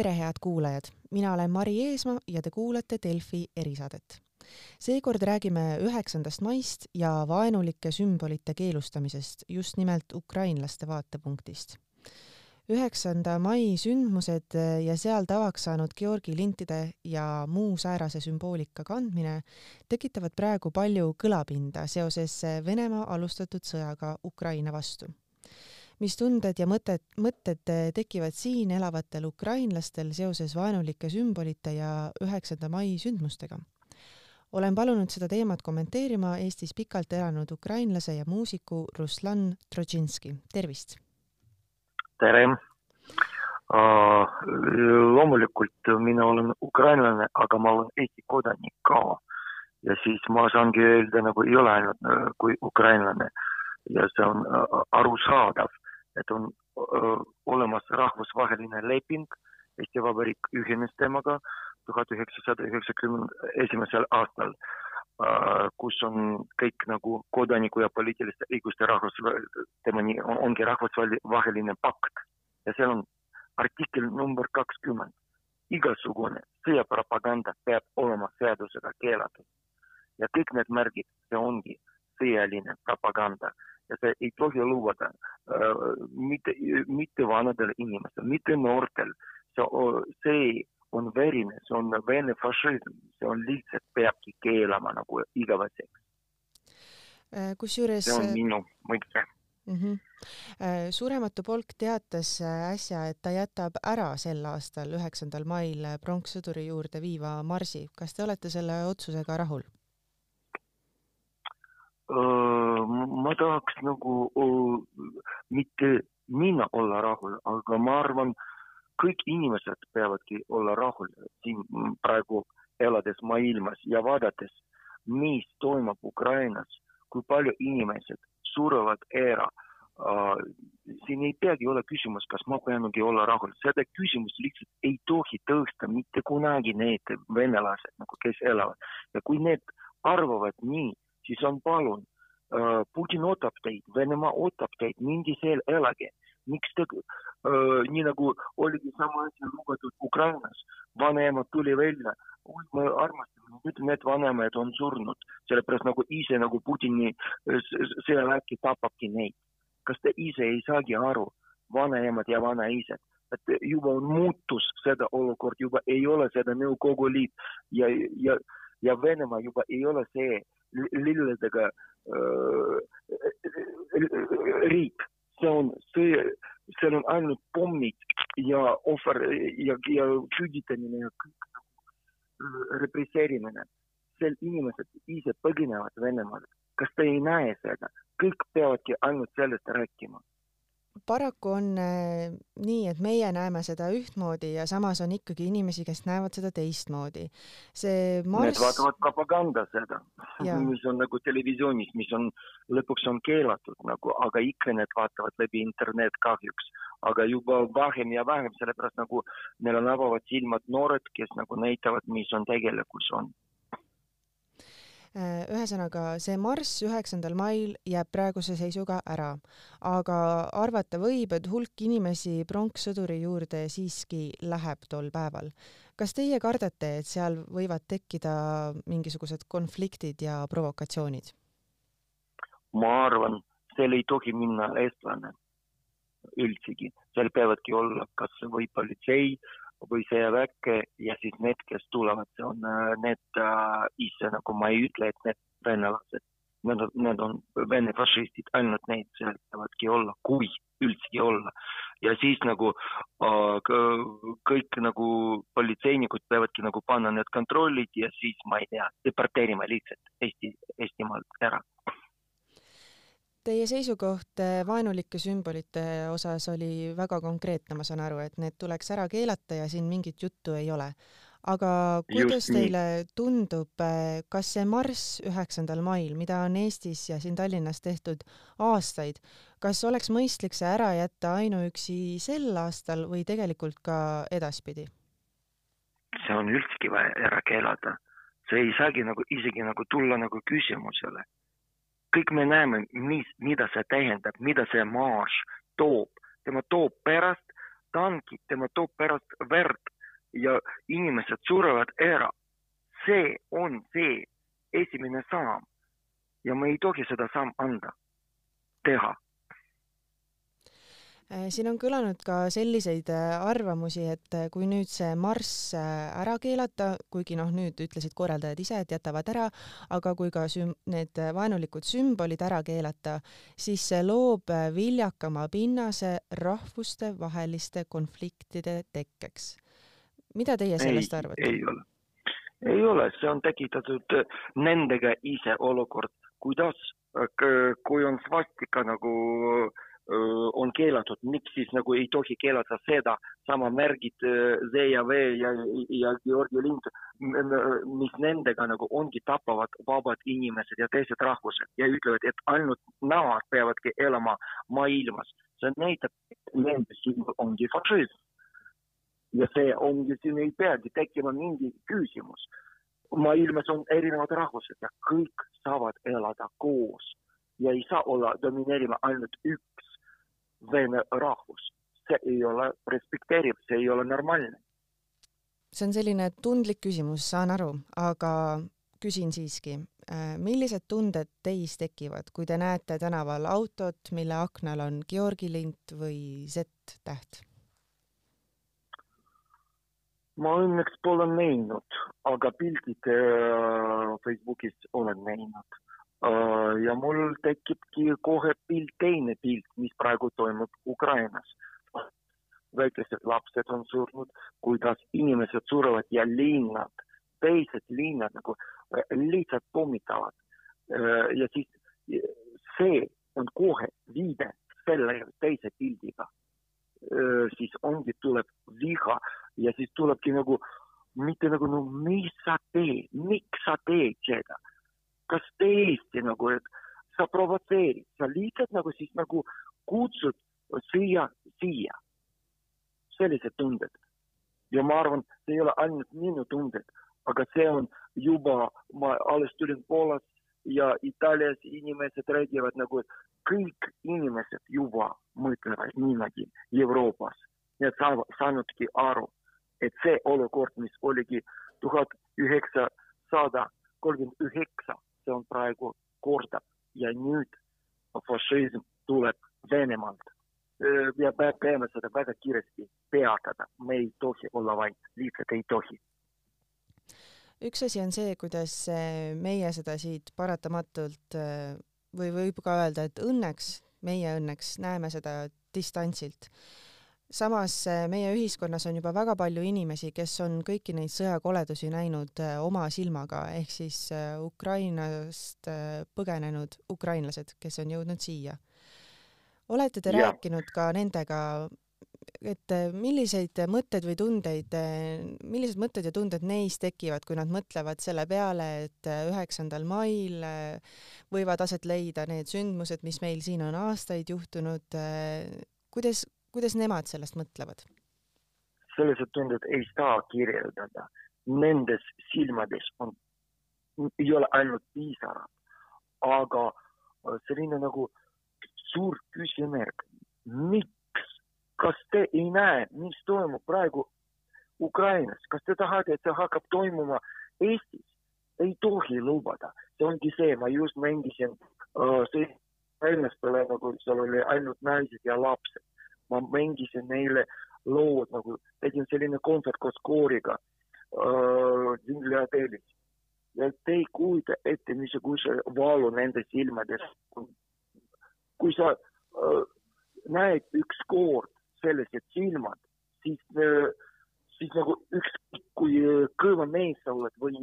tere, head kuulajad, mina olen Mari Eesmaa ja te kuulate Delfi erisaadet. seekord räägime üheksandast maist ja vaenulike sümbolite keelustamisest just nimelt ukrainlaste vaatepunktist. üheksanda mai sündmused ja seal tavaks saanud Georgi lintide ja muu säärase sümboolika kandmine tekitavad praegu palju kõlapinda seoses Venemaa alustatud sõjaga Ukraina vastu mis tunded ja mõtted, mõtted tekivad siin elavatel ukrainlastel seoses vaenulike sümbolite ja üheksanda mai sündmustega? olen palunud seda teemat kommenteerima Eestis pikalt elanud ukrainlase ja muusiku Ruslan Trotšinski, tervist! tere! Loomulikult mina olen ukrainlane, aga ma olen Eesti kodanik ka. Ja siis ma saangi öelda nagu ei ole ainult kui ukrainlane. Ja see on arusaadav et on öö, olemas rahvusvaheline leping, Eesti Vabariik ühines temaga tuhat üheksasada üheksakümne esimesel aastal, kus on kõik nagu kodaniku ja poliitiliste õiguste rahvus, tema nii ongi rahvusvaheline pakt. Ja seal on artikkel number kakskümmend. igasugune sõjapropaganda peab olema seadusega keelatud. Ja kõik need märgid, see ongi sõjaline propaganda ja see ei tohi lubada mitte, mitte vanadel inimestel, mitte noortel. see, see on verine, see on vene fašism, see on lihtsalt peabki keelama nagu igaveseks. Kusjuures. see on minu mõte mm. -hmm. surematu polk teatas äsja, et ta jätab ära sel aastal, üheksandal mail pronkssõduri juurde viiva marsi. kas te olete selle otsusega rahul? Ma tahaks nagu mitte mina olla rahul, aga ma arvan, kõik inimesed peavadki olla rahul siin praegu elades maailmas ja vaadates, mis toimub Ukrainas, kui palju inimesed surevad ära uh,. siin ei peagi olla küsimus, kas ma peangi olla rahul, seda küsimust lihtsalt ei tohi tõsta mitte kunagi need venelased nagu, kes elavad ja kui need arvavad nii siis on palun äh,, Putin ootab teid, Venemaa ootab teid, minge seal elage. miks te äh,, nii nagu oligi sama asi lubatud Ukrainas, vanaema tuli välja, oi, me armastame, nüüd need vanemad on surnud, sellepärast nagu ise nagu Putini sõjavägi tapabki neid. kas te ise ei saagi aru, vanaemad ja vanaisad, et juba on muutus seda olukord, juba ei ole seda Nõukogu Liit ja, ja, ja Venemaa juba ei ole see lilledega riik, see on sõja, seal on ainult pommid ja ohver ja, ja küüditamine ja kõik represseerimine. seal inimesed ise põgenevad Venemaalt. kas te ei näe seda? kõik peavadki ainult sellest rääkima paraku on äh, nii, et meie näeme seda ühtmoodi ja samas on ikkagi inimesi, kes näevad seda teistmoodi. see marss. Need vaatavad propaganda seda, mis on nagu televisioonis, mis on lõpuks on keelatud nagu, aga ikka need vaatavad läbi internet kahjuks. aga juba vähem ja vähem, sellepärast nagu neil on avavad silmad noored, kes nagu näitavad, mis on tegelikkus on ühesõnaga, see marss üheksandal mail jääb praeguse seisuga ära, aga arvata võib, et hulk inimesi pronkssõduri juurde siiski läheb tol päeval. kas teie kardate, et seal võivad tekkida mingisugused konfliktid ja provokatsioonid? ma arvan, seal ei tohi minna eestlane üldsegi, seal peavadki olla kas või politsei või sõjaväkke ja siis need, kes tulevad, see on äh, need äh, ise nagu ma ei ütle, et need venelased, need on, need on vene fašistid, ainult neid seal peavadki olla, kui üldsegi olla. ja siis nagu äh, kõik nagu politseinikud peavadki nagu panna need kontrollid ja siis ma ei tea, deporteerima lihtsalt Eesti, Eestimaalt ära Teie seisukoht eh, vaenulike sümbolite osas oli väga konkreetne, ma saan aru, et need tuleks ära keelata ja siin mingit juttu ei ole. aga kuidas Just teile nii. tundub, eh, kas see marss üheksandal mail, mida on Eestis ja siin Tallinnas tehtud aastaid, kas oleks mõistlik see ära jätta ainuüksi sel aastal või tegelikult ka edaspidi? see on üldsegi vaja ära keelata. see ei saagi nagu isegi nagu tulla nagu küsimusele kõik me näeme, mis, mida see tähendab, mida see marš toob. tema toob pärast tankid, tema toob pärast verd ja inimesed surevad ära. see on see esimene samm ja me ei tohi seda samm anda, teha siin on kõlanud ka selliseid äh, arvamusi, et äh, kui nüüd see marss ära keelata, kuigi noh, nüüd ütlesid korraldajad ise, et jätavad ära, aga kui ka süm-, need vaenulikud sümbolid ära keelata, siis see loob viljakama pinnase rahvustevaheliste konfliktide tekkeks. mida teie sellest ei, arvate? ei ole, ei ole, see on tekitatud nendega ise olukord, kuidas, kui on svastika nagu äh, on keelatud, miks siis nagu ei tohi keelata seda, sama märgid Z ja V ja, ja Georgi lind, mis nendega nagu ongi tapavad vabad inimesed ja teised rahvused ja ütlevad, et ainult nemad peavadki elama maailmas. see näitab, et nende sümbol ongi fašism. ja see ongi, siin ei peagi tekkima mingi küsimus. maailmas on erinevad rahvused ja kõik saavad elada koos ja ei saa olla domineerima ainult üks vene rahvus. see ei ole respekteeriv, see ei ole normaalne. see on selline tundlik küsimus, saan aru, aga küsin siiski, äh, millised tunded teis tekivad, kui te näete tänaval autot, mille aknal on Georgi lint või Z-täht? ma õnneks pole näinud, aga pildid äh, Facebookis olen näinud ja mul tekibki kohe pilt, teine pilt, mis praegu toimub Ukrainas. väikesed lapsed on surnud, kuidas inimesed surevad ja linnad, teised linnad nagu äh, lihtsalt pommitavad. Äh, ja siis see on kohe viide selle teise pildiga. siis ongi, tuleb viha ja siis tulebki nagu mitte nagu no mis sa teed, miks sa teed seda kas tõesti nagu, et sa provotseerid, sa lihtsalt nagu siis nagu kutsud siia, siia. sellised tunded. ja ma arvan, see ei ole ainult minu tunded, aga see on juba, ma alles tulin Poolast ja Itaalias inimesed räägivad nagu, et kõik inimesed juba mõtlevad niimoodi Euroopas. Need saavad, saanudki aru, et see olukord, mis oligi tuhat üheksasada kolmkümmend üheksa praegu kordab. Ja nüüd fašism tuleb Venemaalt. ja peame seda väga kiiresti peatada, me ei tohi olla vait, lihtsalt ei tohi. Üks asi on see, kuidas meie seda siit paratamatult või võib ka öelda, et õnneks, meie õnneks näeme seda distantsilt samas äh, meie ühiskonnas on juba väga palju inimesi, kes on kõiki neid sõjakoledusi näinud äh, oma silmaga, ehk siis äh, Ukrainast põgenenud ukrainlased, kes on jõudnud siia. olete te ja. rääkinud ka nendega, et milliseid mõtteid või tundeid, millised mõtted ja tunded neis tekivad, kui nad mõtlevad selle peale, et üheksandal mail võivad aset leida need sündmused, mis meil siin on aastaid juhtunud, kuidas, kuidas nemad sellest mõtlevad? sellised tunded ei saa kirjeldada. Nendes silmades on, ei ole ainult pisarad, aga selline nagu suur küsimärk. miks, kas te ei näe, mis toimub praegu Ukrainas, kas te tahate, et see hakkab toimuma Eestis? ei tohi lubada, see ongi see, ma just mängisin uh, see venlastele nagu seal oli ainult naised ja lapsed ma mängisin neile lood nagu, tegin selline kontsert koos kooriga äh, hotellis. ja te ei kujuta ette, missuguse valu nende silmades. kui sa äh, näed ükskord sellised silmad, siis äh,, siis nagu ükskõik kui kõva mees sa oled või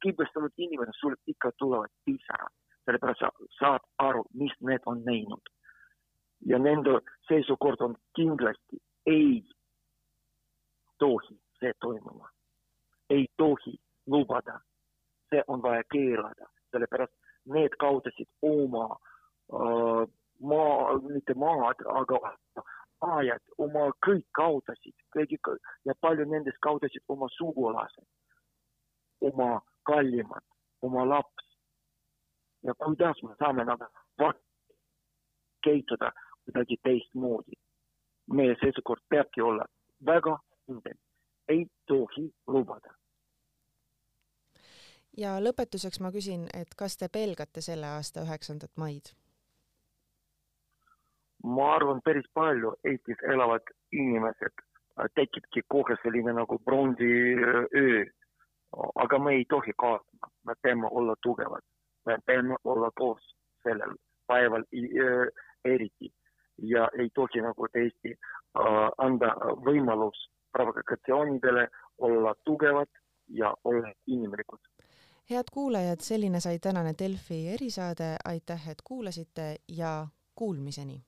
kibestanud inimene, sul ikka tulevad pisarad, sellepärast sa saad aru, mis need on näinud ja nende seisukord on kindlasti ei tohi see toimuma, ei tohi lubada, see on vaja keelata, sellepärast need kaotasid oma äh, maa, mitte maad, aga ajad, oma kõik kaotasid, kõigi ja paljud nendest kaotasid oma sugulased, oma kallimad, oma laps. ja kuidas me saame nagu käituda kuidagi teistmoodi. meie seisukord peabki olla väga kindel, ei tohi lubada. ja lõpetuseks ma küsin, et kas te pelgate selle aasta üheksandat maid? ma arvan, päris palju Eestis elavad inimesed tekibki kohe selline nagu bronsiöö. aga me ei tohi kaotada, me peame olla tugevad, me peame olla koos sellel päeval eriti ja ei tohi nagu tõesti äh, anda võimalus provokatsioonidele olla tugevad ja olla inimlikud. head kuulajad, selline sai tänane Delfi erisaade, aitäh, et kuulasite ja kuulmiseni